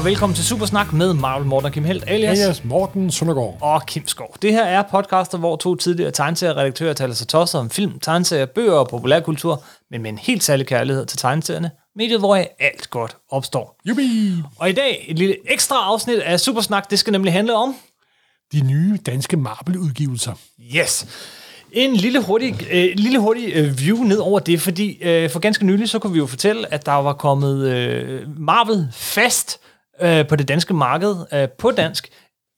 og velkommen til Supersnak med Marvel Morten og Kim Helt, alias Alias Morten Søndergaard. og Kim Skov. Det her er podcastet, hvor to tidligere tegneserieredaktører taler sig tosset om film, tegneserier, bøger og populærkultur, men med en helt særlig kærlighed til tegneserierne, mediet, hvor alt godt opstår. Jubi! Og i dag et lille ekstra afsnit af Supersnak, det skal nemlig handle om De nye danske Marvel-udgivelser. Yes. En lille hurtig, øh, lille hurtig øh, view ned over det, fordi øh, for ganske nylig, så kunne vi jo fortælle, at der var kommet øh, Marvel fast øh, på det danske marked øh, på dansk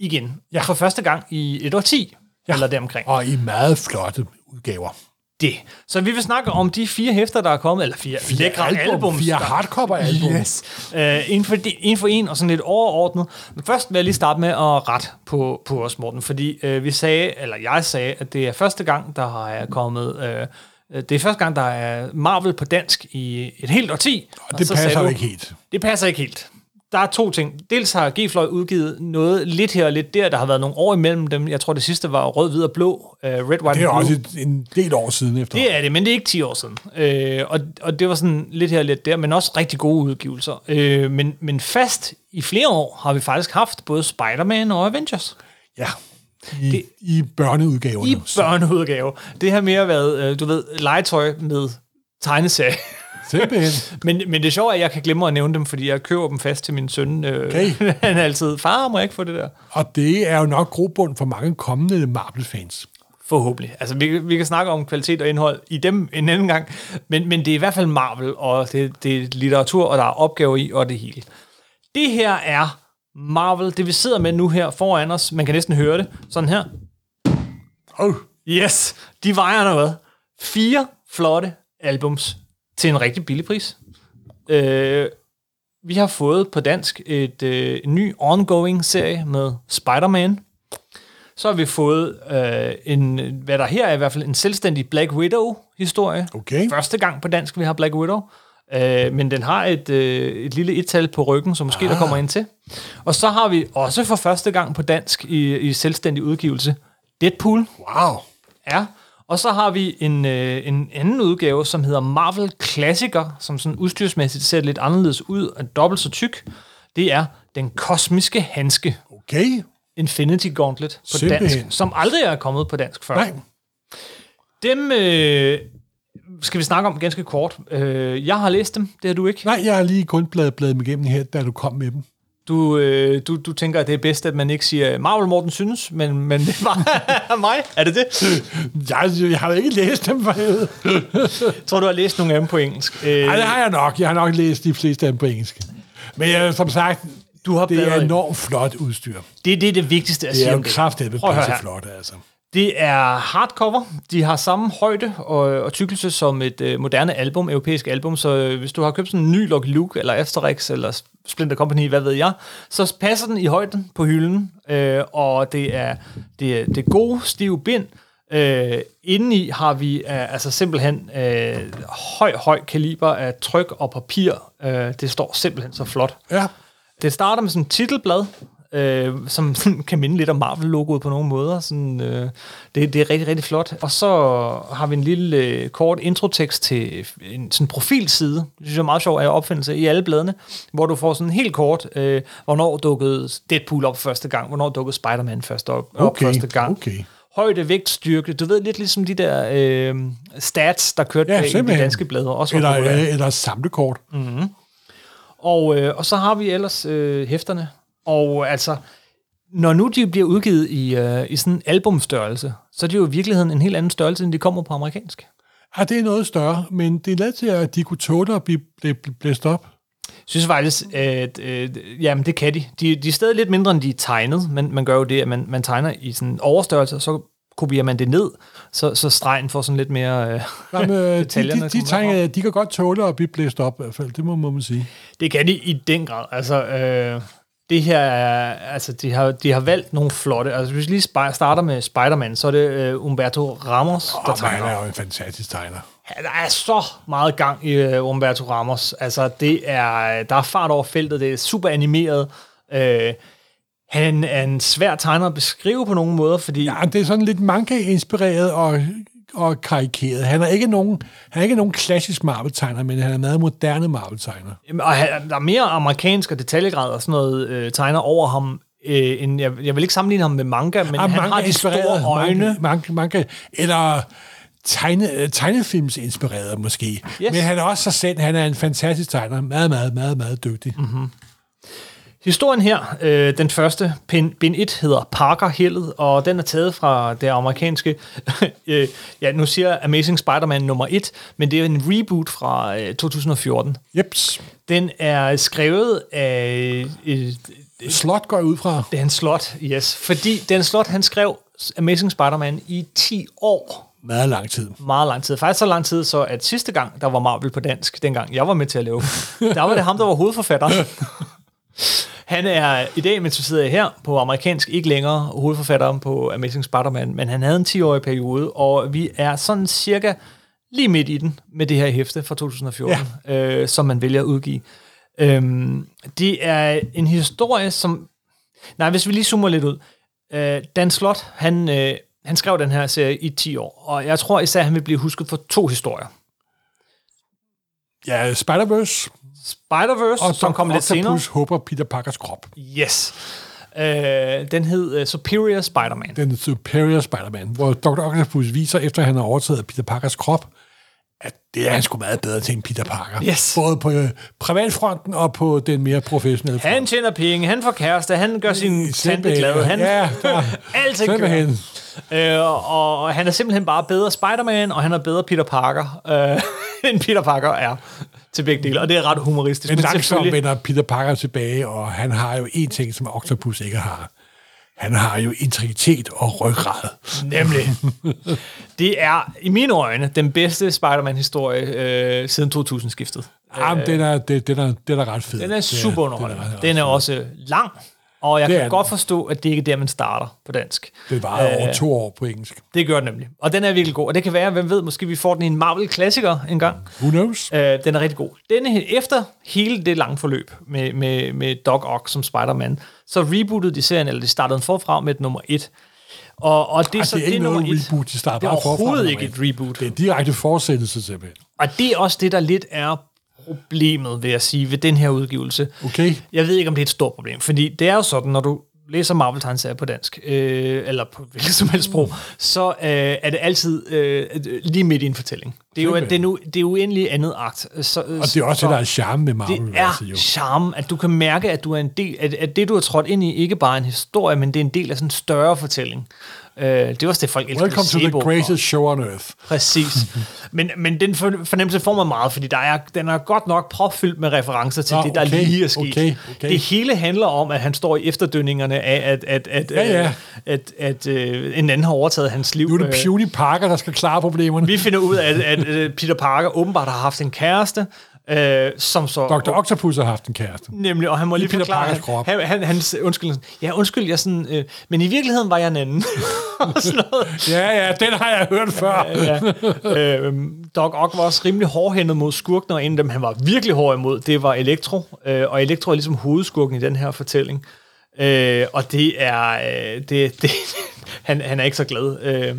igen. Ja. For første gang i et år 10 ja. eller deromkring. Og i meget flotte udgaver. Det. Så vi vil snakke om de fire hæfter, der er kommet, eller fire, fire lækre album, albums. Fire der- hardcover-album. Yes. Uh, en, for, en for en, og sådan lidt overordnet. Men først vil jeg lige starte med at rette på, på os, Morten, fordi uh, vi sagde, eller jeg sagde, at det er første gang, der er kommet... Uh, det er første gang, der er Marvel på dansk i et helt årti. Og det så passer du- ikke helt. Det passer ikke helt. Der er to ting. Dels har G-Fløj udgivet noget lidt her og lidt der. Der har været nogle år imellem dem. Jeg tror, det sidste var rød, hvid og blå. Uh, Red, White Det er Blue. også et, en del år siden efter. Det er det, men det er ikke 10 år siden. Øh, og, og det var sådan lidt her og lidt der, men også rigtig gode udgivelser. Øh, men, men fast i flere år har vi faktisk haft både Spider-Man og Avengers Ja. I, det, i børneudgaverne. i børneudgave. Det har mere været, du ved, legetøj med tegneserie. Simpelthen. men, men det sjove er, at jeg kan glemme at nævne dem, fordi jeg køber dem fast til min søn. Øh, Okay. han er altid, far, må jeg ikke få det der? Og det er jo nok grobund for mange kommende Marvel-fans. Forhåbentlig. Altså, vi, vi kan snakke om kvalitet og indhold i dem en anden gang, men, men det er i hvert fald Marvel, og det, det er litteratur, og der er opgaver i, og det hele. Det her er Marvel, det vi sidder med nu her foran os, man kan næsten høre det, sådan her. Oh, Yes, de vejer noget. Fire flotte albums til en rigtig billig pris. Øh, vi har fået på dansk et, øh, ny ongoing serie med Spider-Man. Så har vi fået øh, en, hvad der her er i hvert fald en selvstændig Black Widow-historie. Okay. Første gang på dansk, vi har Black Widow. Øh, men den har et, øh, et lille et-tal på ryggen, som måske ah. der kommer ind til. Og så har vi også for første gang på dansk i, i selvstændig udgivelse Deadpool. wow. Ja. Og så har vi en, øh, en anden udgave, som hedder Marvel Klassiker, som sådan udstyrsmæssigt ser lidt anderledes ud, og dobbelt så tyk. Det er den kosmiske handske, Okay. Infinity Gauntlet på Simpelthen. dansk, som aldrig er kommet på dansk før. Nej. Dem øh, skal vi snakke om ganske kort. Øh, jeg har læst dem, det har du ikke. Nej, jeg har lige kun bladet, bladet dem igennem her, da du kom med dem. Du, øh, du, du tænker, at det er bedst, at man ikke siger Marvel Morten synes, men, men det var mig. Er det det? Jeg, jeg har jo ikke læst dem for helvede. Tror, du har læst nogle af dem på engelsk. Øh, Nej, det har jeg nok. Jeg har nok læst de fleste af dem på engelsk. Men jeg, som sagt, Du har det er enormt flot udstyr. det, det er det vigtigste at Det sige er jo det. Prøv at høre her. flot, altså. Det er hardcover. De har samme højde og, og tykkelse som et øh, moderne album, europæisk album, så øh, hvis du har købt sådan en ny Lucky Luke, eller Asterix, eller Splinter Company, hvad ved jeg, så passer den i højden på hylden, øh, og det er, det er, det er gode, stive bind. Øh, indeni har vi øh, altså simpelthen øh, høj, høj kaliber af tryk og papir. Øh, det står simpelthen så flot. Ja. Det starter med sådan et titelblad, øh, som sådan kan minde lidt om Marvel-logoet på nogle måder. Sådan, øh, det, det er rigtig, rigtig flot. Og så har vi en lille øh, kort introtekst til en sådan profilside. Det synes jeg er meget sjovt af opfindelse i alle bladene, hvor du får sådan helt kort, øh, hvornår dukkede Deadpool op første gang, hvornår dukkede Spider-Man først op, op Okay, første gang. okay. Højde, vægt, styrke. Du ved lidt ligesom de der øh, stats, der kørte Ja, i de danske blade. Også Eller, øh, eller samlekort. Og, øh, og så har vi ellers øh, hæfterne. Og altså, når nu de bliver udgivet i, øh, i sådan en albumstørrelse, så er det jo i virkeligheden en helt anden størrelse, end de kommer på amerikansk. Ja, det er noget større, men det er lavet til, at de kunne tåle at blive blæ- blæ- blæst op. Jeg synes faktisk, at øh, jamen, det kan de. de. De er stadig lidt mindre, end de er tegnet, men man gør jo det, at man, man tegner i sådan en overstørrelse, og så kopierer man det ned, så, så stregen får sådan lidt mere... Øh, Jamen, øh, de, Detaljerne de, de, tegner, de kan godt tåle at blive blæst op, i hvert fald. Det må, må man sige. Det kan de i den grad. Altså, øh, det her er, altså, de har, de har valgt nogle flotte, altså hvis vi lige starter med Spider-Man, så er det øh, Umberto Ramos, der Og han tegner. er jo en fantastisk tegner. Ja, der er så meget gang i uh, Umberto Ramos. Altså, det er, der er fart over feltet, det er super animeret. Uh, han er en svær tegner at beskrive på nogle måder, fordi Ja, det er sådan lidt manga-inspireret og og karikeret. Han er ikke nogen, han er ikke nogen klassisk Marvel-tegner, men han er meget moderne Marvel-tegner. Jamen, Og han- der er mere amerikansk og detaljegrad og sådan noget øh, tegner over ham, øh, end jeg, jeg vil ikke sammenligne ham med manga, men Ah, han manga har de store øjne. Manga, manga, manga, eller tegne, tegnefilms inspireret måske. Yes. Men han er også sig selv. Han er en fantastisk tegner. Meget, meget, meget, meget dygtig. Mm-hmm. Historien her, øh, den første, bind 1, hedder Parker Hellet, og den er taget fra det amerikanske, øh, ja, nu siger Amazing Spider-Man nummer 1, men det er en reboot fra øh, 2014. Jeps. Den er skrevet af øh, Slot går jeg ud fra. Dan Slot, yes, fordi Dan Slot, han skrev Amazing Spider-Man i 10 år. Meget lang tid. Meget lang tid. Faktisk så lang tid, så at sidste gang, der var Marvel på dansk, dengang jeg var med til at lave, der var det ham, der var hovedforfatter. Han er i dag, mens vi sidder her på amerikansk, ikke længere hovedforfatteren på Amazing Spider-Man, men han havde en 10-årig periode, og vi er sådan cirka lige midt i den med det her hæfte fra 2014, ja. øh, som man vælger at udgive. Øhm, det er en historie, som... Nej, hvis vi lige zoomer lidt ud. Øh, Dan Slot, han, øh, han skrev den her serie i 10 år, og jeg tror især, han vil blive husket for to historier. Ja, Spider-Verse Spider-Verse, og som kommer lidt senere. Octopus håber Peter Parkers krop. Yes. Øh, den hed uh, Superior Spider-Man. Den Superior Spider-Man, hvor Dr. Octopus viser, efter han har overtaget Peter Parkers krop, at det er han sgu meget bedre til end Peter Parker. Yes. Både på øh, privatfronten og på den mere professionelle front. Han tjener penge, han får kæreste, han gør sin tante glad, han, Ja, der, gør. simpelthen. Øh, og, og han er simpelthen bare bedre Spider-Man, og han er bedre Peter Parker, øh, end Peter Parker er til begge dele, og det er ret humoristisk. Men langsomt selvfølgelig- vender Peter Parker tilbage, og han har jo en ting, som Octopus ikke har. Han har jo integritet og ryggrad. Nemlig. Det er i mine øjne den bedste Spider-Man-historie øh, siden 2000-skiftet. Jamen, den er, det, den, er, den er ret fed. Den er super underholdende. Den er, Den er også lang, og jeg Det kan den. godt forstå, at det ikke er der, man starter på dansk. det var over Øh, to år på engelsk. Det gør den nemlig. Og den er virkelig god. Og det kan være, hvem ved, måske vi får den i en Marvel-klassiker en gang. Who knows? Øh, den er rigtig god. Denne, efter hele det lange forløb med, med, med Doc Ock som Spider-Man, så rebootede de serien, eller de startede den forfra med et nummer et. Og, og det, Ej, så, det er ikke nummer noget et. reboot, de starter Det er forfra overhovedet ikke et reboot. Det er en direkte fortsættelse simpelthen. Og det er også det, der lidt er problemet, vil jeg sige, ved den her udgivelse. Okay? Jeg ved ikke, om det er et stort problem, fordi det er jo sådan, når du læser marvel tegneserier på dansk, øh, eller på hvilket som helst sprog, så øh, er det altid øh, lige midt i en fortælling. Det er jo, det er nu, det er uendelig andet akt. Så, Og det er også det, der er charme med Marvel. det er altså, jo. charme, at du kan mærke, at du er en del, at, at det, du har trådt ind i, ikke bare er en historie, men det er en del af sådan en større fortælling. Øh, det er også det, folk elsker. Welcome to the greatest show on earth. Præcis. men, men den for- fornemmelse får man meget, fordi der er, den er godt nok propfyldt med referencer til Nå, det, der okay, lige er sket. okay, okay. Det hele handler om, at han står i efterdønningerne af, at, at, at, Ja, ja. øh, at, at øh, en anden har overtaget hans liv. Nu er det Øh, Puny Parker, der skal klare problemerne. vi finder ud af, at, at øh, Peter Parker åbenbart har haft en kæreste, øh, som så... Dr. Octopus har haft en kæreste. Nemlig, og han må lige Peter forklare, Parkers han, krop. han, han, han, undskyld, ja, undskyld, jeg sådan, øh, men i virkeligheden var jeg en anden. Ja, ja, den har jeg hørt før. ja. øh, Doc Ock var også rimelig hårdhændet mod skurken, og en af dem, han var virkelig hård imod, det var Elektro. Øh, og Elektro er ligesom hovedskurken i den her fortælling. Øh, og det er... Øh, det, det, han, han er ikke så glad. Øh,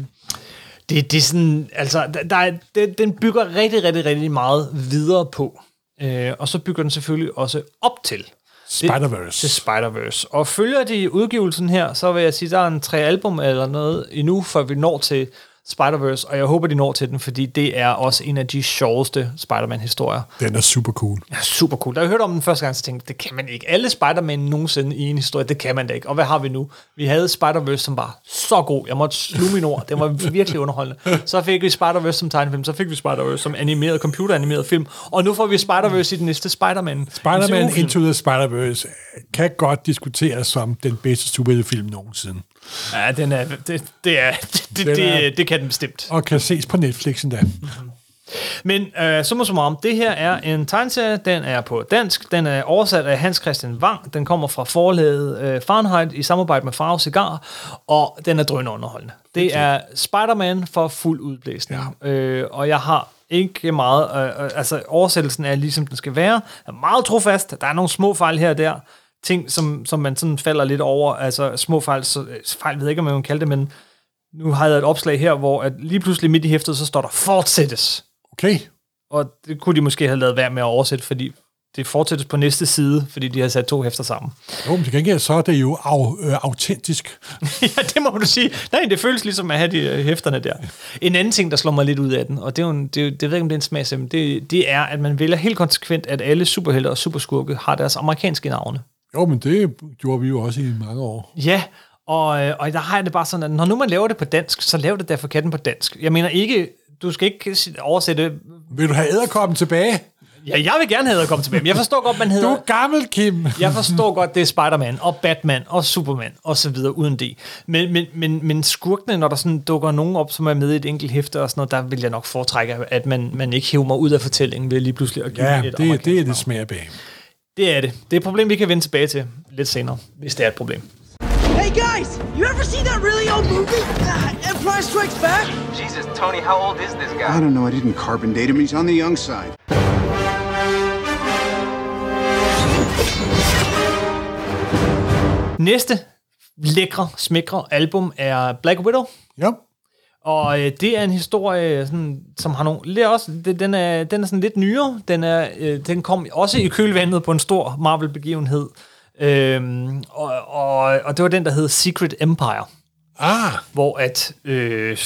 det, det er sådan... Altså, der, er, det, den bygger rigtig, rigtig, rigtig meget videre på. Øh, og så bygger den selvfølgelig også op til Spider-Verse. til Spider-Verse. Og følger de udgivelsen her, så vil jeg sige, der er en tre album eller noget endnu, før vi når til Spider-Verse, og jeg håber, de når til den, fordi det er også en af de sjoveste Spider-Man-historier. Den er super cool. Ja, super cool. Da jeg hørte om den første gang, så tænkte jeg, det kan man ikke. Alle Spider-Man nogensinde i en historie, det kan man da ikke. Og hvad har vi nu? Vi havde Spider-Verse, som var så god. Jeg måtte sluge mine ord. Det var virkelig underholdende. Så fik vi Spider-Verse som tegnefilm, så fik vi Spider-Verse som animeret, computeranimeret film, og nu får vi Spider-Verse i den næste Spider-Man. Spider-Man. Into the Spider-Verse kan godt diskuteres som den bedste superheltefilm nogensinde. Ja, den er, det, det, er, det, det, er- det, det kan den bestemt. Og kan ses på Netflix endda. Men øh, summa summarum, det her er en tegneserie, den er på dansk, den er oversat af Hans Christian Wang, den kommer fra forlaget øh, Fahrenheit i samarbejde med Farve Cigar, og den er drønende underholdende. Det er Spider-Man for fuld udblæsning, ja. øh, og jeg har ikke meget, øh, øh, altså oversættelsen er ligesom den skal være, er meget trofast, der er nogle små fejl her og der, ting som, som man sådan falder lidt over, altså små fejl, så, fejl ved jeg ikke, om man kan kalde det, men nu har jeg et opslag her, hvor at lige pludselig midt i hæftet, så står der fortsættes. Okay. Og det kunne de måske have lavet værd med at oversætte, fordi det fortsættes på næste side, fordi de har sat to hæfter sammen. Jo, men til gengæld så er det jo au, øh, autentisk. ja, det må du sige. Nej, det føles ligesom at have de øh, hæfterne der. En anden ting, der slår mig lidt ud af den, og det, er jo en, det, er det ved jeg ikke, om det er en smagsem, det, det er, at man vælger helt konsekvent, at alle superhelte og superskurke har deres amerikanske navne. Jo, men det gjorde vi jo også i mange år. Ja, og, øh, og der har jeg det bare sådan, at når nu man laver det på dansk, så lav det derfor katten på dansk. Jeg mener ikke, du skal ikke oversætte... Vil du have æderkoppen tilbage? Ja, jeg vil gerne have komme tilbage, men jeg forstår godt, man hedder... Du er gammel, Kim. Jeg forstår godt, det er Spider-Man og Batman og Superman og så videre uden det. Men, men, men, men skurkene, når der sådan dukker nogen op, som er med i et enkelt hæfte og sådan noget, der vil jeg nok foretrække, at man, man ikke hiver mig ud af fortællingen ved lige pludselig at give Ja, et det, det er det smager bag. Det er det. Det er et problem, vi kan vende tilbage til lidt senere, hvis det er et problem. Hey guys, you ever see that really old movie? Uh, Empire Strikes Back? Jesus, Tony, how old is this I guy? don't know. I didn't carbon date him. He's on the young side. Næste lækre, smækre album er Black Widow. Ja. Og øh, det er en historie, sådan, som har nogle... Det er også, det, den, er, den er sådan lidt nyere. Den, er, øh, den kom også i kølvandet på en stor Marvel-begivenhed. Øhm, og, og, og det var den, der hed Secret Empire. Ah, Hvor at... Øh,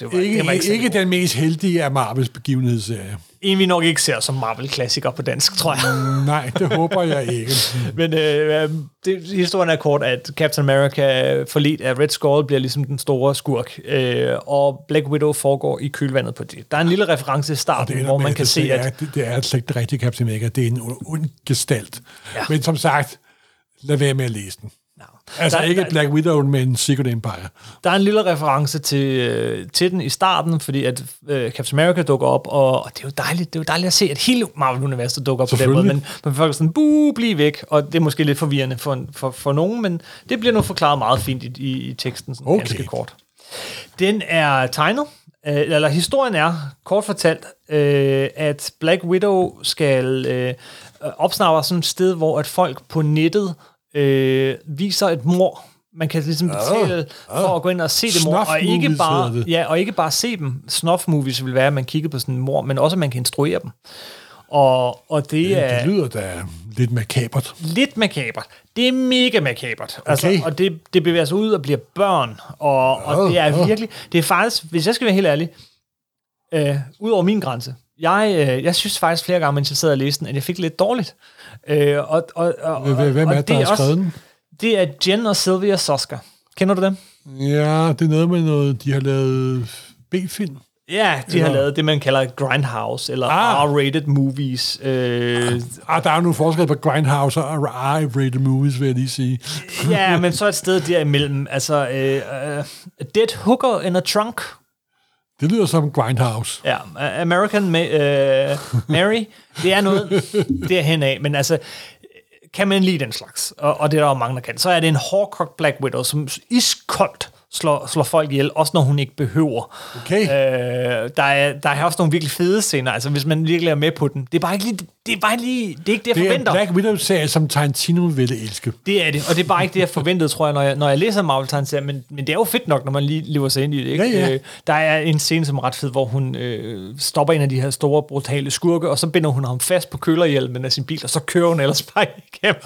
det var, ikke, det var ikke, ikke god. den mest heldige af Marvels begivenhedsserie. En, vi nok ikke ser som Marvel-klassiker på dansk, tror jeg. Nej, det håber jeg ikke. Men øh, det, historien er kort, at Captain America forledt af Red Skull bliver ligesom den store skurk, øh, og Black Widow foregår i kølvandet på det. Der er en lille reference i starten, hvor man kan det, se, det at det, det er slet ikke det rigtige Captain America. Det er en ond gestalt. Ja. Men som sagt, lad være med at læse den. Altså Der- ikke der- Black Widow, men Secret Empire. Der er en lille reference til, øh, til den i starten, fordi at øh, Captain America dukker op, og, og det er jo dejligt, det er jo dejligt at se, at hele Marvel-universet dukker op på den måde, men, men folk er sådan, buh, bliv væk, og det er måske lidt forvirrende for, for, for nogen, men det bliver nu forklaret meget fint i, i, i teksten, sådan Okay. ganske kort. Den er tegnet, øh, eller historien er, kort fortalt, øh, at Black Widow skal øh, opsnappe sådan et sted, hvor at folk på nettet øh, viser et mor. Man kan ligesom betale for at gå ind og se det mor, og ikke bare, det. ja, og ikke bare se dem. Snuff movies vil være, at man kigger på sådan en mor, men også at man kan instruere dem. Og, og det Ja. er Det lyder da lidt makabert. lidt makabert. Det er mega makabert. Altså, Okay. og det, det bevæger sig ud og bliver børn. Og, og det er åh. virkelig... Det er faktisk, hvis jeg skal være helt ærlig, øh, ud over min grænse. Jeg, øh, jeg synes faktisk flere gange, mens jeg sad og læste den, at jeg fik lidt dårligt. Øh, og, og, og, Hvem- er det, der har skrevet den? Det er Jen og Sylvia Soska. Kender du dem? Ja, det er noget med noget, de har lavet B-film. Ja, de har Eller- lavet det, man kalder Grindhouse, eller Ah. R-rated movies. Øh, Ah, der er jo nogle forskel på Grindhouse og R-rated movies, vil jeg lige sige. ja, men så et sted derimellem. Altså, øh, øh, Dead Hooker in a Trunk. Det lyder som Grindhouse. Ja, American Ma- uh, Mary. Det er noget derhen af, men altså, kan man lide den slags, og, og det er der jo mange, der kan, så er det en hårdkogt Black Widow, som iskoldt slår, slår folk ihjel, også når hun ikke behøver. Okay. Øh, der, er, der er også nogle virkelig fede scener, altså hvis man virkelig er med på den. Det er bare ikke lige, det er bare lige, det er ikke det, jeg Det er en forventer. Black Widow-serie, som Tarantino ville elske. Det er det, og det er bare ikke det, jeg forventede, tror jeg, når jeg, når jeg læser marvel tegneserier men, men det er jo fedt nok, når man lige lever sig ind i det. Ikke? Ja, ja. Øh, der er en scene, som er ret fed, hvor hun øh, stopper en af de her store, brutale skurke, og så binder hun ham fast på kølerhjelmen af sin bil, og så kører hun ellers bare igennem.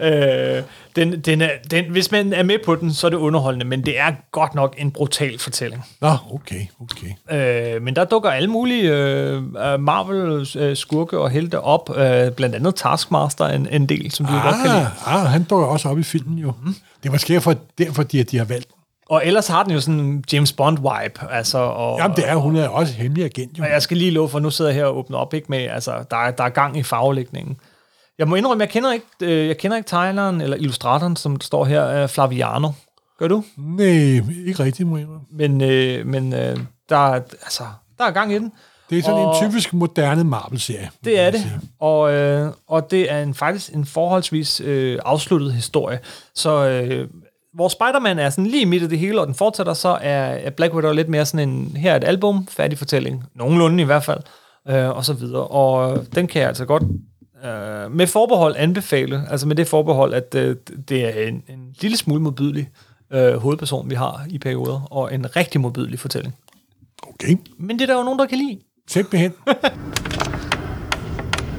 Ah. Øh, den, den er, den, hvis man er med på den, så er det underholdende, men det er godt nok en brutal fortælling. Nå, okay, okay. Øh, men der dukker alle mulige øh, øh, Marvel-skurke og helte op, øh, blandt andet Taskmaster en, en del, som du ah. godt kan lide. Ah, ah, han dukker også op i filmen jo. Mm. Det er måske derfor, derfor de, de har valgt. Og ellers har den jo sådan en James Bond-vibe, altså, og, Jamen, det er, hun er også hemmelig agent jo. og jeg skal lige love for, nu sidder jeg her og åbner op, ikke med, altså, der, er, der er gang i farvelægningen. Jeg må indrømme, jeg kender ikke, øh, jeg kender ikke tegneren eller illustratoren, som står her, øh, Flaviano. Gør du? Nej, ikke rigtigt, må jeg indrømme. Men, øh, men øh, der, er- altså, der er gang i den. Det er sådan Og- en typisk moderne Marvel-serie. Det er det, og, øh, og det er en, faktisk en forholdsvis øh, afsluttet historie. Så øh, hvor Spider-Man er sådan lige midt i det hele, og den fortsætter, så er, er Black Widow lidt mere sådan en, her er et album, færdig fortælling, nogenlunde i hvert fald, øh, og så videre. Og øh, den kan jeg altså godt øh, med forbehold anbefale, altså med det forbehold, at øh, det er en, en lille smule modbydelig. øh, hovedperson, vi har i perioder, og en rigtig modbydelig fortælling. Okay. Men det er der jo nogen, der kan lide. Simpelthen.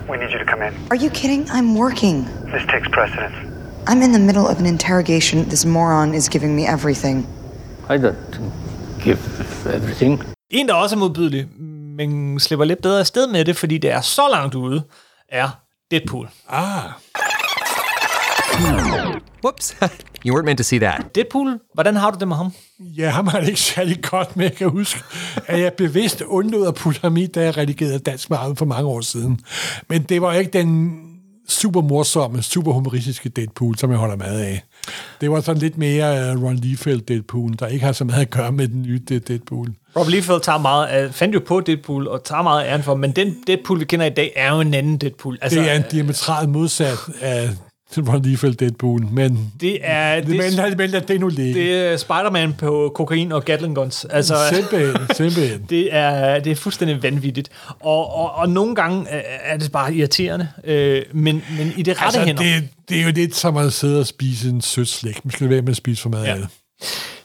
We need you to come in. Are you kidding? I'm working. This takes precedence. I'm in the middle of an interrogation. This moron is giving me everything. I don't give everything. En, der også er modbydelig, men slipper lidt bedre afsted med det, fordi det er så langt ude, er Deadpool. Ah. Whoops. you weren't meant to see that. Deadpool, hvordan har du det med ham? Ja, ham har det ikke særlig godt med. Jeg kan huske, at jeg bevidst undlod at putte ham i, da jeg redigerede Dansk Marvel for mange år siden. Men det var ikke den super morsomme, super humoristiske Deadpool, som jeg holder meget af. Det var sådan lidt mere uh, Ron Liefeld Deadpool, der ikke har så meget at gøre med den nye Deadpool. Rob Liefeld tager meget af, fandt jo på Deadpool og tager meget af æren for, men den Deadpool, vi kender i dag, er jo en anden Deadpool. Altså, Det er en diametralt modsat af Ron Liefeld Deadpool, men det er, det, men, men det nu ligge. det er Spider-Man på kokain og Gatling Guns. Altså, Simpelthen, simpelthen. det er, det er fuldstændig vanvittigt. Og, og, og nogle gange er- er det bare irriterende, øh, men, men i det rette Altså, hænder. det, det er jo lidt som at sidde og spise en sødt slægt. Man skal være med at spise for meget Ja. af det.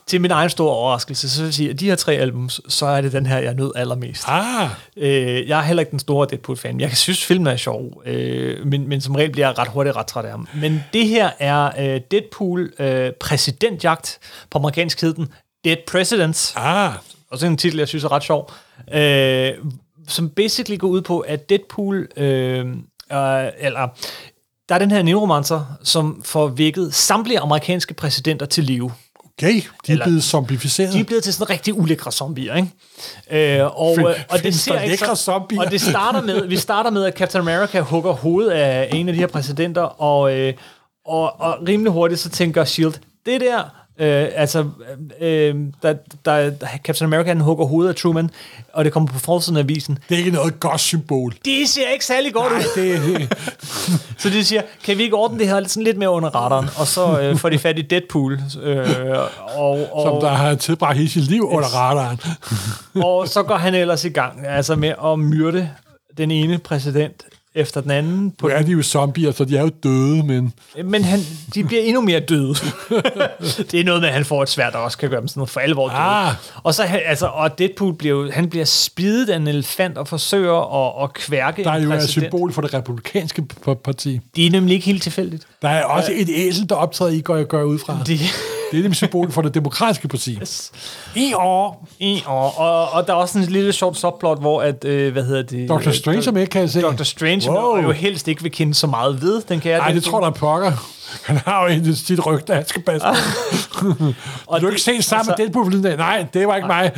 Til min egen store overraskelse, så vil jeg sige, at de her tre albums, så er det den her, jeg nød allermest. Ah, Øh, jeg er heller ikke den store Deadpool-fan. Jeg synes, filmen er sjov, øh, men, men som regel bliver jeg ret hurtigt ret træt af ham. Men det her er øh, Deadpool øh, præsidentjagt. På amerikansk hed den Dead Presidents. ah. Og så en titel, jeg synes er ret sjov. Øh, som basically går ud på, at Deadpool... Øh, øh, eller der er den her neuromancer, som får vækket samtlige amerikanske præsidenter til live. Okay, de er Eller- blevet zombificeret. De er blevet til sådan rigtig ulækre zombier, ikke? Øh, og, Fin- øh, og det ser ikke så, zombier? Og det starter med, vi starter med, at Captain America hugger hovedet af en af de her præsidenter, og, øh, og, og rimelig hurtigt så tænker S.H.I.E.L.D., det der, øh, altså, øh, der, der, Captain America han hugger hovedet af Truman, og det kommer på forsiden af avisen. Det er ikke noget godt symbol. Det ser ikke særlig godt ud. Det, Så de siger, kan vi ikke ordne det her sådan lidt mere under radaren? Og så øh, får de fat i Deadpool. Øh, og, og, som der har tilbragt hele sit liv under radaren. Og så går han ellers i gang altså med at myrde den ene præsident efter den anden. Nu På, er de jo zombier, så de er jo døde, men men han, de bliver endnu mere døde. det er noget med, at han får et svært, der også kan gøre dem sådan noget for alvor døde. Ah. Og, så, altså, og Deadpool bliver, han bliver spidet af en elefant og forsøger at, at kværke der er jo et symbol for det republikanske parti. Det er nemlig ikke helt tilfældigt. Der er også et æsel, der optræder i, går jeg gør ud fra. Det, Det er nemlig symbol for det demokratiske parti. I år. i, og, og, og der er også en lille sjovt subplot, hvor at, øh, hvad hedder det? Dr. Strange er med, kan se. Dr. Strange, Wow. jo helst ikke vil kende så meget ved, den kan jeg Nej, det tror der er pokker. Han har jo et sit rygte, han skal passe på. Og Du har ikke set sammen med Deadpool forleden dag? Nej, det var ikke mig.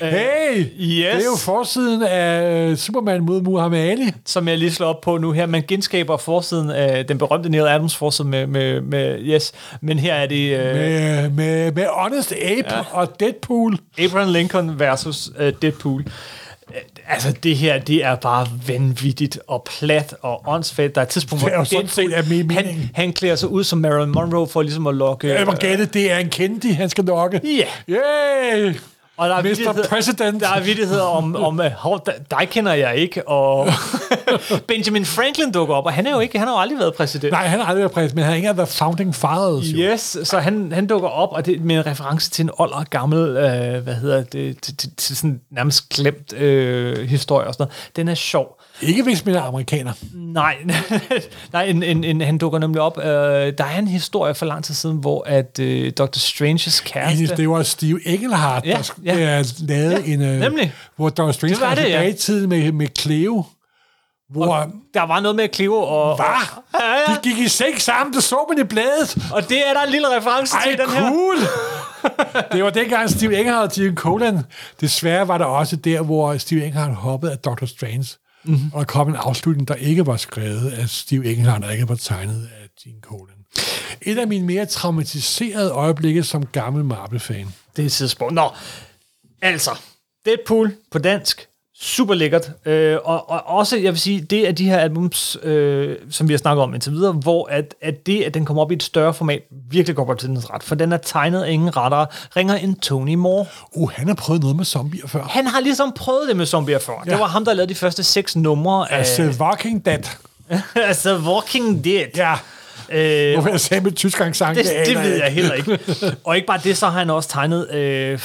Hey, yes. det er jo forsiden af Superman mod Muhammad Ali. som jeg lige slår op på nu her. Man genskaber forsiden af den berømte Neil Adams forside med, med, med yes, men her er det uh, Med, med, med Honest Ape ja. og Deadpool. Abraham Lincoln versus uh, Deadpool. Øh, Altså, det her, det er bare vanvittigt og plat og åndssvagt. Der er et tidspunkt, Det er hvor set af min han, mening. han klæder sig ud som Marilyn Monroe for ligesom at lokke... Jeg må gætte, det er en kendte, han skal lokke. Ja. Yay! Og der er Mr. President. Der er vittigheder om, om uh, hov, dig, kender jeg ikke, og Benjamin Franklin dukker op, og han er jo ikke, han har jo aldrig været præsident. Nej, han har aldrig været præsident, men han har ikke været founding fathers. Jo. Yes, så han, han dukker op, og det med en reference til en old gammel, øh, hvad hedder det, til, til, til sådan nærmest glemt øh, historie og sådan noget. Den er sjov. Ikke hvis man er amerikaner. Nej, nej en, en, en, han dukker nemlig op. Øh, der er en historie for lang tid siden, hvor at øh, Dr. Stranges kæreste... Det var Steve Engelhardt, Ja, der ja. lavede Ja, en... øh, nemlig. Hvor Dr. Strange Det var var det, ja. i tiden med, med Cleo. Hvor... Der var noget med Cleo og... Hvad? Ja, ja. De gik i seng sammen, det så man i bladet. Og det er der en lille reference Ej, til den her. cool! det var dengang Steve Engelhardt og Steve Colan. Desværre var der også der, hvor Steve Engelhardt hoppede af Dr. Strange. Mm-hmm. Og der kom en afslutning, der ikke var skrevet af Steve Englehart, og ikke var tegnet af Gene Colan. Et af mine mere traumatiserede øjeblikke som gammel Marvel-fan. Det er et tidspunkt. Nå, altså, Deadpool på dansk, super lækkert. Øh, og, og også, jeg vil sige, det er de her albums, øh, som vi har snakket om indtil videre, hvor at, at det, at den kommer op i et større format, virkelig går på til dens ret. For den er tegnet af ingen rettere, ringer en Tony Moore. Uh, han har prøvet noget med zombier før. Han har ligesom prøvet det med zombier før. Ja. Det var ham, der lavede de første seks numre af... Altså, Walking Dead. altså, Walking Dead. Ja. Øh, Hvorfor jeg sagde med tysk accent, det, det aner ved jeg heller ikke. Og ikke bare det, så har han også tegnet øh,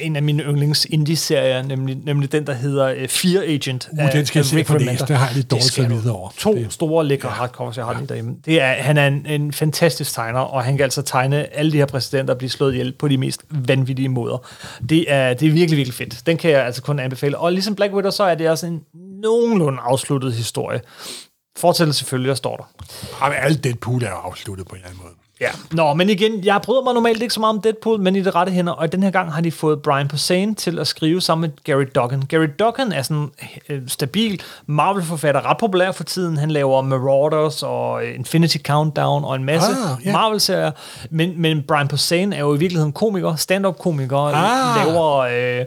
en af mine yndlings indie-serier, nemlig, nemlig den, der hedder øh, Fear Agent. Uh, den skal jeg se Remender. læse. Det har jeg lidt dårligt samvittighed over. To Det- store lækre ja. hardcovers, jeg har lige derhjemme. Det er, han er en, en fantastisk tegner, og han kan altså tegne alle de her præsidenter blive slået ihjel på de mest vanvittige måder. Det er, det er virkelig, virkelig fedt. Den kan jeg altså kun anbefale. Og ligesom Black Widow, så er det også en nogenlunde afsluttet historie. Fortællelse selvfølgelig, står der. Jamen, alle Deadpool er afsluttet på en eller anden måde. Ja. Nå, men igen, jeg bryder mig normalt ikke så meget om Deadpool, men i det rette hænder, og den her gang har de fået Brian Posehn til at skrive sammen med Gary Duggan. Gary Duggan er sådan øh, stabil Marvel-forfatter, ret populær for tiden. Han laver Marauders og øh, Infinity Countdown og en masse Ah, ja. Marvel-serier. Men, men Brian Posehn er jo i virkeligheden komiker, stand-up-komiker, Ah. laver... Øh,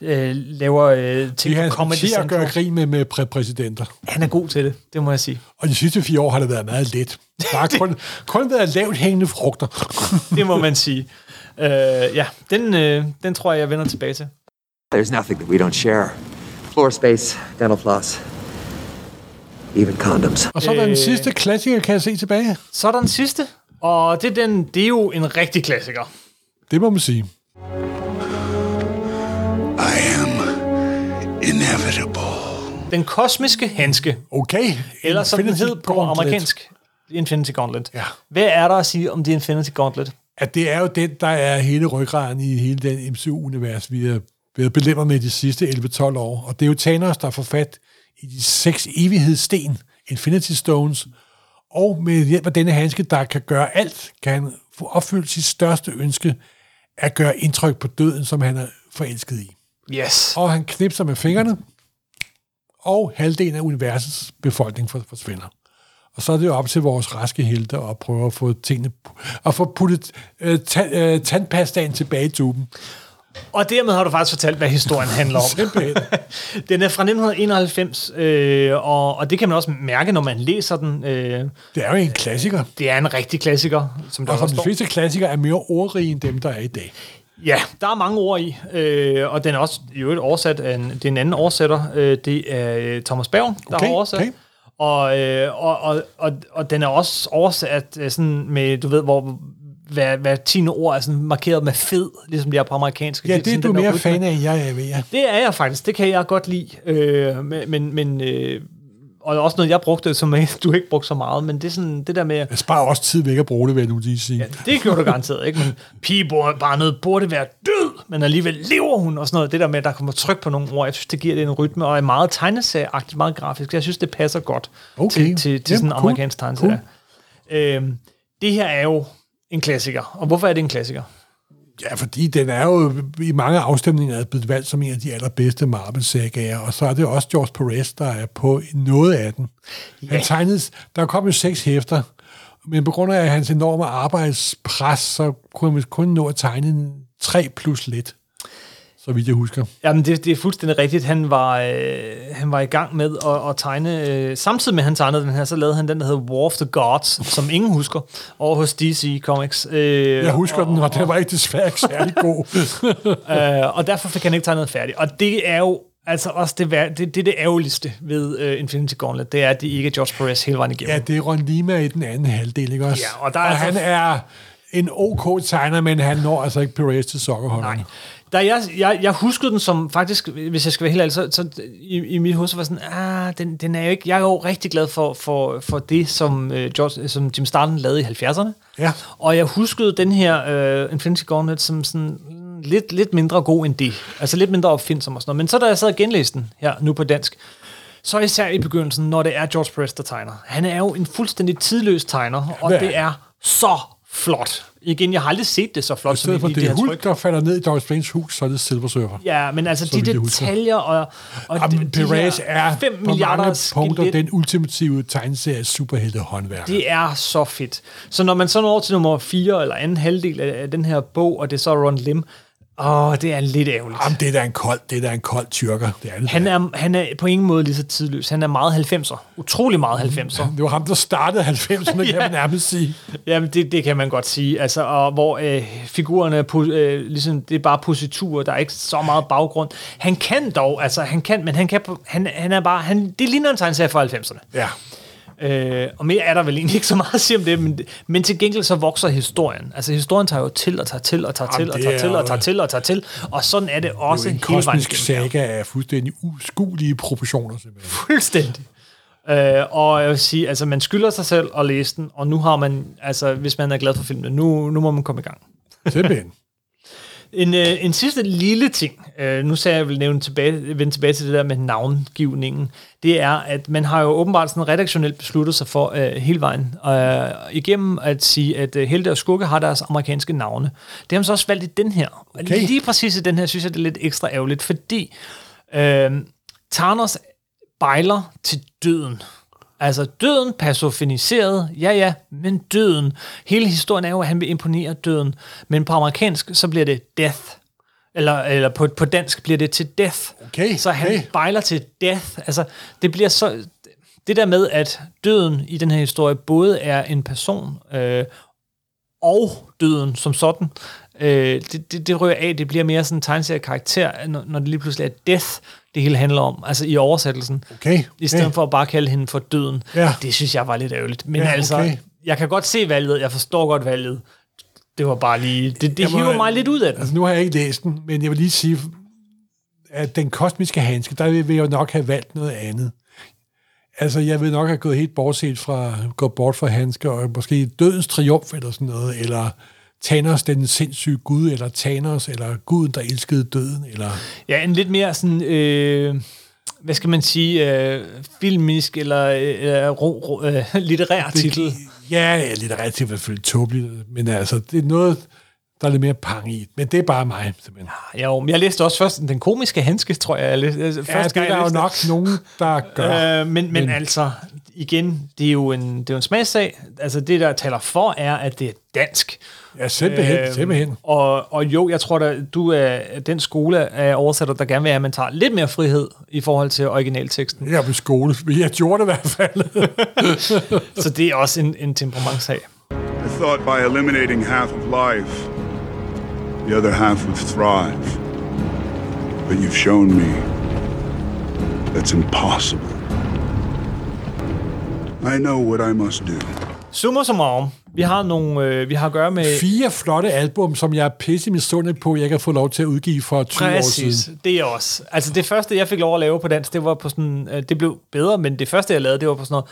øh, laver øh, Det ting er på Comedy til at gøre grin med, med præ- præsidenter. Han er god til det, det må jeg sige. Og de sidste fire år har det været meget let. Der har kun, kun været lavt hængende frugter. Det må man sige. Øh, ja, den, øh, den tror jeg, jeg vender tilbage til. There's nothing that we don't share. Floor space, dental floss, even condoms. Og så er der den Øh. sidste klassiker, kan jeg se tilbage. Så er der den sidste, og det er, den, det er jo en rigtig klassiker. Det må man sige. Inevitable. Den kosmiske handske, Okay. eller som den hed på Gauntlet. amerikansk, Infinity Gauntlet. Ja. Hvad er der at sige om The Infinity Gauntlet? At det er jo den, der er hele ryggraden i hele den MCU-univers, vi har været belemret med de sidste 11-12 år. Og det er jo Thanos, der får fat i de seks evighedssten, Infinity Stones, og med hjælp af denne handske, der kan gøre alt, kan han få opfyldt sit største ønske, at gøre indtryk på døden, som han er forelsket i. Yes. Og han knipser med fingrene, og halvdelen af universets befolkning for- forsvinder. Og så er det jo op til vores raske helte at prøve at få tingene, at få puttet øh, ta- øh, tandpastaen tilbage i tuben. Og dermed har du faktisk fortalt, hvad historien handler om. Den er fra 1991, øh, og, og det kan man også mærke, når man læser den. Øh, Det er jo en klassiker. det er en rigtig klassiker, som der Og som de fleste klassikere er mere ordrige end dem, der er i dag. Ja, der er mange ord i, øh, og den er også i øvrigt oversat af en, det er en anden oversætter. Øh, det er øh, Thomas Berg, der Okay, har oversat. okay. Og, øh, og, og, og, og den er også oversat øh, sådan med, du ved, hvor hver, hver tiende ord er sådan markeret med fed, ligesom de er på amerikansk. Ja, det er sådan du mere fan af, jeg er ved jer. Det er jeg faktisk. Det kan jeg godt lide. Øh, men, men, men øh, og også noget, jeg brugte, som du ikke brugte så meget, men det er sådan det der med, Jeg sparer også tid væk at bruge det, vil jeg nu lige sige. Ja, det gjorde du garanteret, ikke? Men pige bare noget burde være død, men alligevel lever hun og sådan noget. Det der med, at der kommer tryk på nogle ord, jeg synes, det giver det en rytme, og er meget tegneserieagtigt, meget grafisk. Jeg synes, det passer godt Okay. til, til, til Jamen, sådan en cool. amerikansk tegneserie. Øhm, det her er jo en klassiker. Og hvorfor er det en klassiker? Ja, fordi den er jo i mange afstemninger blevet valgt som en af de allerbedste Marvel-sagager, og så er det også George Perez, der er på noget af den. Ja. Han tegnede, der kom jo seks hæfter, men på grund af hans enorme arbejdspres, så kunne han kun nå at tegne tre plus lidt, så vidt jeg husker. Jamen, det, det er fuldstændig rigtigt. Han var, øh, han var i gang med at, at tegne... Øh, samtidig med, at han tegnede den her, så lavede han den, der hedder War of the Gods, som ingen husker, over hos DC Comics. Øh, Jeg husker den, og den var ikke desværre ikke særlig god. øh, og derfor fik han ikke tegnet færdigt. Og det er jo altså også det, det, det, det ærgerligste ved uh, Infinity Gauntlet, det er, at det ikke er George Perez hele vejen igennem. ja, det er Ron Lima i den anden halvdel, ikke også? Ja, og der er og altså- han er en OK tegner, men han når altså ikke Perez til sokkerholderne. Nej. Da jeg, jeg, jeg huskede den som faktisk, hvis jeg skal være helt ærlig, så, så i, i mit hoved så var sådan, ah, den, den er jo ikke, jeg er jo rigtig glad for, for, for det, som, uh, George, som Jim Starlin lavede i 70'erne. Ja. Og jeg huskede den her uh, Infinity Gauntlet som sådan lidt, lidt mindre god end det. Altså lidt mindre opfindsom og sådan noget. Men så da jeg sad og genlæste den her nu på dansk, så især i begyndelsen, når det er George Perez, der tegner. Han er jo en fuldstændig tidløs tegner, og er det er så flot. Igen, jeg har aldrig set det så flot, I stedet for det er Hulk, tryk. der falder ned i Dr. Strange hus, så er det Silver Surfer. Ja, men altså Så de detaljer og, og Jamen, de, de Perez her er 5 på milliarder mange punkter skelet, den ultimative tegneserie superhelte håndværker. det er så fedt. Så når man så når over til nummer 4 eller anden halvdel af, af den her bog, og det er så Ron Lim, åh, det er lidt ærgerligt. Jamen, det er da en kold, det er da en kold tyrker. Det er det. Han er, han er på ingen måde lige så tidløs. Han er meget 90'er. Utrolig meget 90'er. det var ham, der startede 90'erne, kan Ja. man nærmest sige. Jamen, det, det kan man godt sige. Altså, og hvor øh, figurerne, er øh, ligesom, det er bare positurer, der er ikke så meget baggrund. Han kan dog, altså han kan, men han kan, han, han er bare, han, det ligner en tegneserie fra 90'erne. Ja. Øh, og mere er der vel egentlig ikke så meget at sige om det, men, men til gengæld så vokser historien. Altså historien tager jo til og tager til og tager til Jamen, og det tager er til og tager til og tager til, og sådan er det også Det er en hele vejen saga af fuldstændig uskuelige proportioner, simpelthen. Fuldstændig. Øh, og jeg vil sige, altså man skylder sig selv at læse den, og nu har man, altså hvis man er glad for filmen, nu, nu må man komme i gang. Simpelthen. En, øh, en sidste lille ting, øh, nu sagde jeg, vil nævne tilbage, vende tilbage til det der med navngivningen, det er, at man har jo åbenbart sådan redaktionelt besluttet sig for øh, hele vejen øh, igennem at sige, at øh, Helte og Skugge har deres amerikanske navne. Det har man så også valgt i den her. Okay. Lige præcis i den her, synes jeg, det er lidt ekstra ærgerligt, fordi øh, Thanos bejler til døden. Altså døden personificeret, ja ja, men døden. Hele historien er jo, at han vil imponere døden. Men på amerikansk, så bliver det death. Eller, eller på, på dansk bliver det til death. Okay, Så han okay. bejler til death. Altså, det bliver så... Det der med, at døden i den her historie både er en person øh, og døden som sådan, øh, det, det, det rører af. Det bliver mere sådan en tegneserie-karakter, når, når det lige pludselig er death, det hele handler om. Altså i oversættelsen. Okay. I stedet okay. for at bare kalde hende for døden. Ja. Det synes jeg var lidt ærgerligt. Men Ja, altså, okay. jeg kan godt se valget. Jeg forstår godt valget. Det var bare lige... Det, det hiver mig lidt ud af den. Altså, nu har jeg ikke læst den, men jeg vil lige sige, at den kosmiske handske, der vil jeg nok have valgt noget andet. Altså, jeg vil nok have gået helt bortset fra, gået bort fra handsker, og måske dødens triumf eller sådan noget, eller Thanos, den sindssyge gud, eller Thanos, eller guden, der elskede døden, eller... Ja, en lidt mere sådan, øh, hvad skal man sige, øh, filmisk eller øh, ro, ro, øh, litterær titel. Ja, ja, litterært til selvfølgelig tåbeligt, men altså, det er noget, der er lidt mere pang i. Men det er bare mig, simpelthen. Jo, men jeg læste også først den komiske handske, tror jeg. jeg læste, altså, Ja, det er jeg der jo nok nogen, der gør. Øh, men, men Men- altså, igen, det er jo en, det er jo en smagssag. Altså, det, der taler for, er, at det er dansk. Ja, simpelthen, Øhm, simpelthen. Og, og jo, jeg tror, at du er den skole af oversætter, der gerne vil have, at man tager lidt mere frihed i forhold til originalteksten. Jeg er på skole. Jeg gjorde det i hvert fald. Så det er også en, en temperamentssag. I thought by eliminating half of life, the other half would thrive. But you've shown me that's impossible. I know what I must do. Summa summarum, vi har nogle, øh, vi har at gøre med... Fire flotte album, som jeg er pisse misundelig på, jeg kan få lov til at udgive for 20 år Præcis, siden. det er også. Altså det første, jeg fik lov at lave på dansk, det var på sådan, øh, det blev bedre, men det første, jeg lavede, det var på sådan noget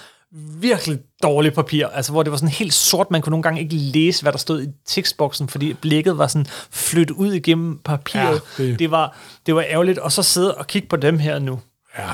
virkelig dårligt papir, altså hvor det var sådan helt sort, man kunne nogle gange ikke læse, hvad der stod i tekstboksen, fordi blikket var sådan flyttet ud igennem papiret. Ja, det... det- Det, var, det var ærgerligt, og så sidde og kigge på dem her nu. Ja,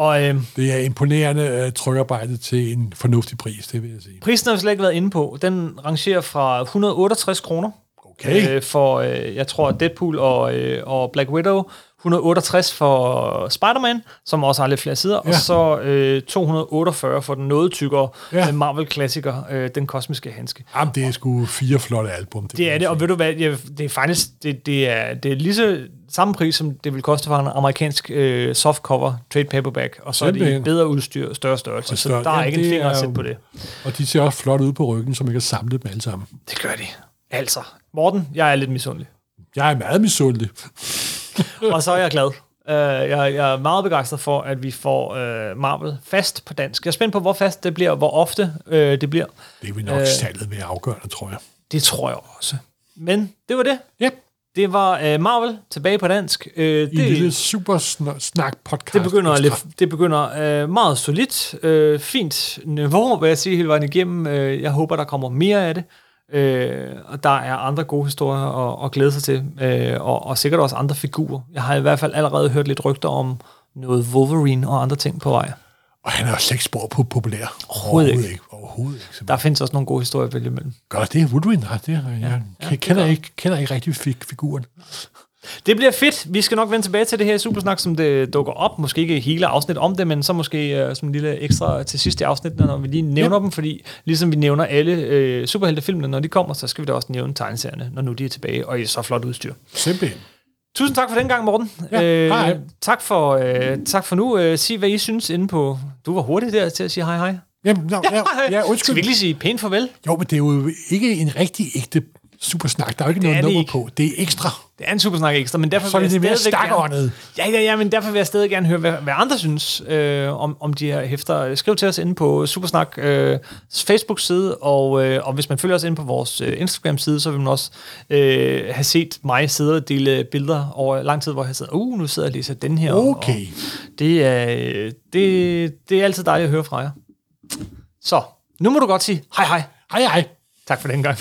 Og øh, det er imponerende uh, trykarbejde til en fornuftig pris, det vil jeg sige. prisen har vi slet ikke været inde på. Den rangerer fra 168 kroner Okay. øh, for, øh, jeg tror, Deadpool og, øh, og Black Widow. 168 for Spider-Man, som også har lidt flere sider, ja. Og så øh, 248 for den noget tykkere Ja. ja. Marvel-klassiker, øh, Den Kosmiske Handske. Jamen, det er sgu fire flotte album. Det vil er det, og ved du hvad, jeg, det er faktisk det, det er, det er lige så samme pris, som det vil koste for en amerikansk øh, softcover, trade paperback, og så er det Simpelthen. bedre udstyr, større størrelse, Og så større- der er ja, ikke en det finger at sætte på det. Og de ser også flot ud på ryggen, som jeg kan samle dem alle sammen. Det gør de. Altså, Morten, jeg er lidt misundelig. Jeg er meget misundelig. og så er jeg glad. Uh, jeg, jeg er meget begejstret for, at vi får uh, Marvel fast på dansk. Jeg er spændt på, hvor fast det bliver, hvor ofte uh, det bliver. Det vil nok Øh. salget være afgørende, tror jeg. Det tror jeg også. Men det var det. Ja, Det var uh, Marvel tilbage på dansk. Uh, i det, en lille super snak podcast. det begynder, lidt, det begynder uh, meget solidt, uh, fint niveau, vil jeg sige hele vejen igennem. Uh, jeg håber, der kommer mere af det. Øh, og der er andre gode historier at, at glæde sig til, øh, og, og sikkert også andre figurer. Jeg har i hvert fald allerede hørt lidt rygter om noget Wolverine og andre ting på vej. Og han er jo slet ikke spor på populær. Overhovedet ikke. ikke. Overhovedet ikke. Der findes også nogle gode historier at vælge imellem. Gør det, Woodwin har det. Jeg ja, ja, det kender, gør. ikke, kender ikke rigtig fig- figuren. Det bliver fedt. Vi skal nok vende tilbage til det her supersnak, som det dukker op. Måske ikke hele afsnit om det, men så måske uh, som en lille ekstra til sidste afsnit, når vi lige nævner Ja. dem, fordi ligesom vi nævner alle uh, superheltefilmene, når de kommer, så skal vi da også nævne tegneserierne, når nu de er tilbage, og i så flot udstyr. Simpelthen. Tusind tak for den gang, Morten. Ja, hej. tak, for, øh, tak for nu. Øh, sig, hvad I synes inde på... Du var hurtig der til at sige hej hej. Jamen, no, ja, ja, Skal undskyld. vi ikke lige sige pænt farvel? Jo, men det er jo ikke en rigtig ægte Supersnak. Der er jo ikke Det noget det nummer ikke. på. Det er ekstra. Det er en super snak ekstra, men derfor Så vil det jeg mere stadigvæk stakåndet. gerne- Ja, ja, ja, men derfor vil jeg stadig gerne høre, hvad, hvad andre synes øh, om, om de her hæfter. Skriv til os inde på Supersnak øh, Facebook-side, og, øh, og hvis man følger os inde på vores øh, Instagram-side, så vil man også øh, have set mig sidde og dele billeder over lang tid, hvor jeg sidder, uh, nu sidder jeg og læser den her. Okay. Og det, er, det, det er altid dejligt at høre fra jer. Så, nu må du godt sige hej hej. Hej hej. Tak for den gang.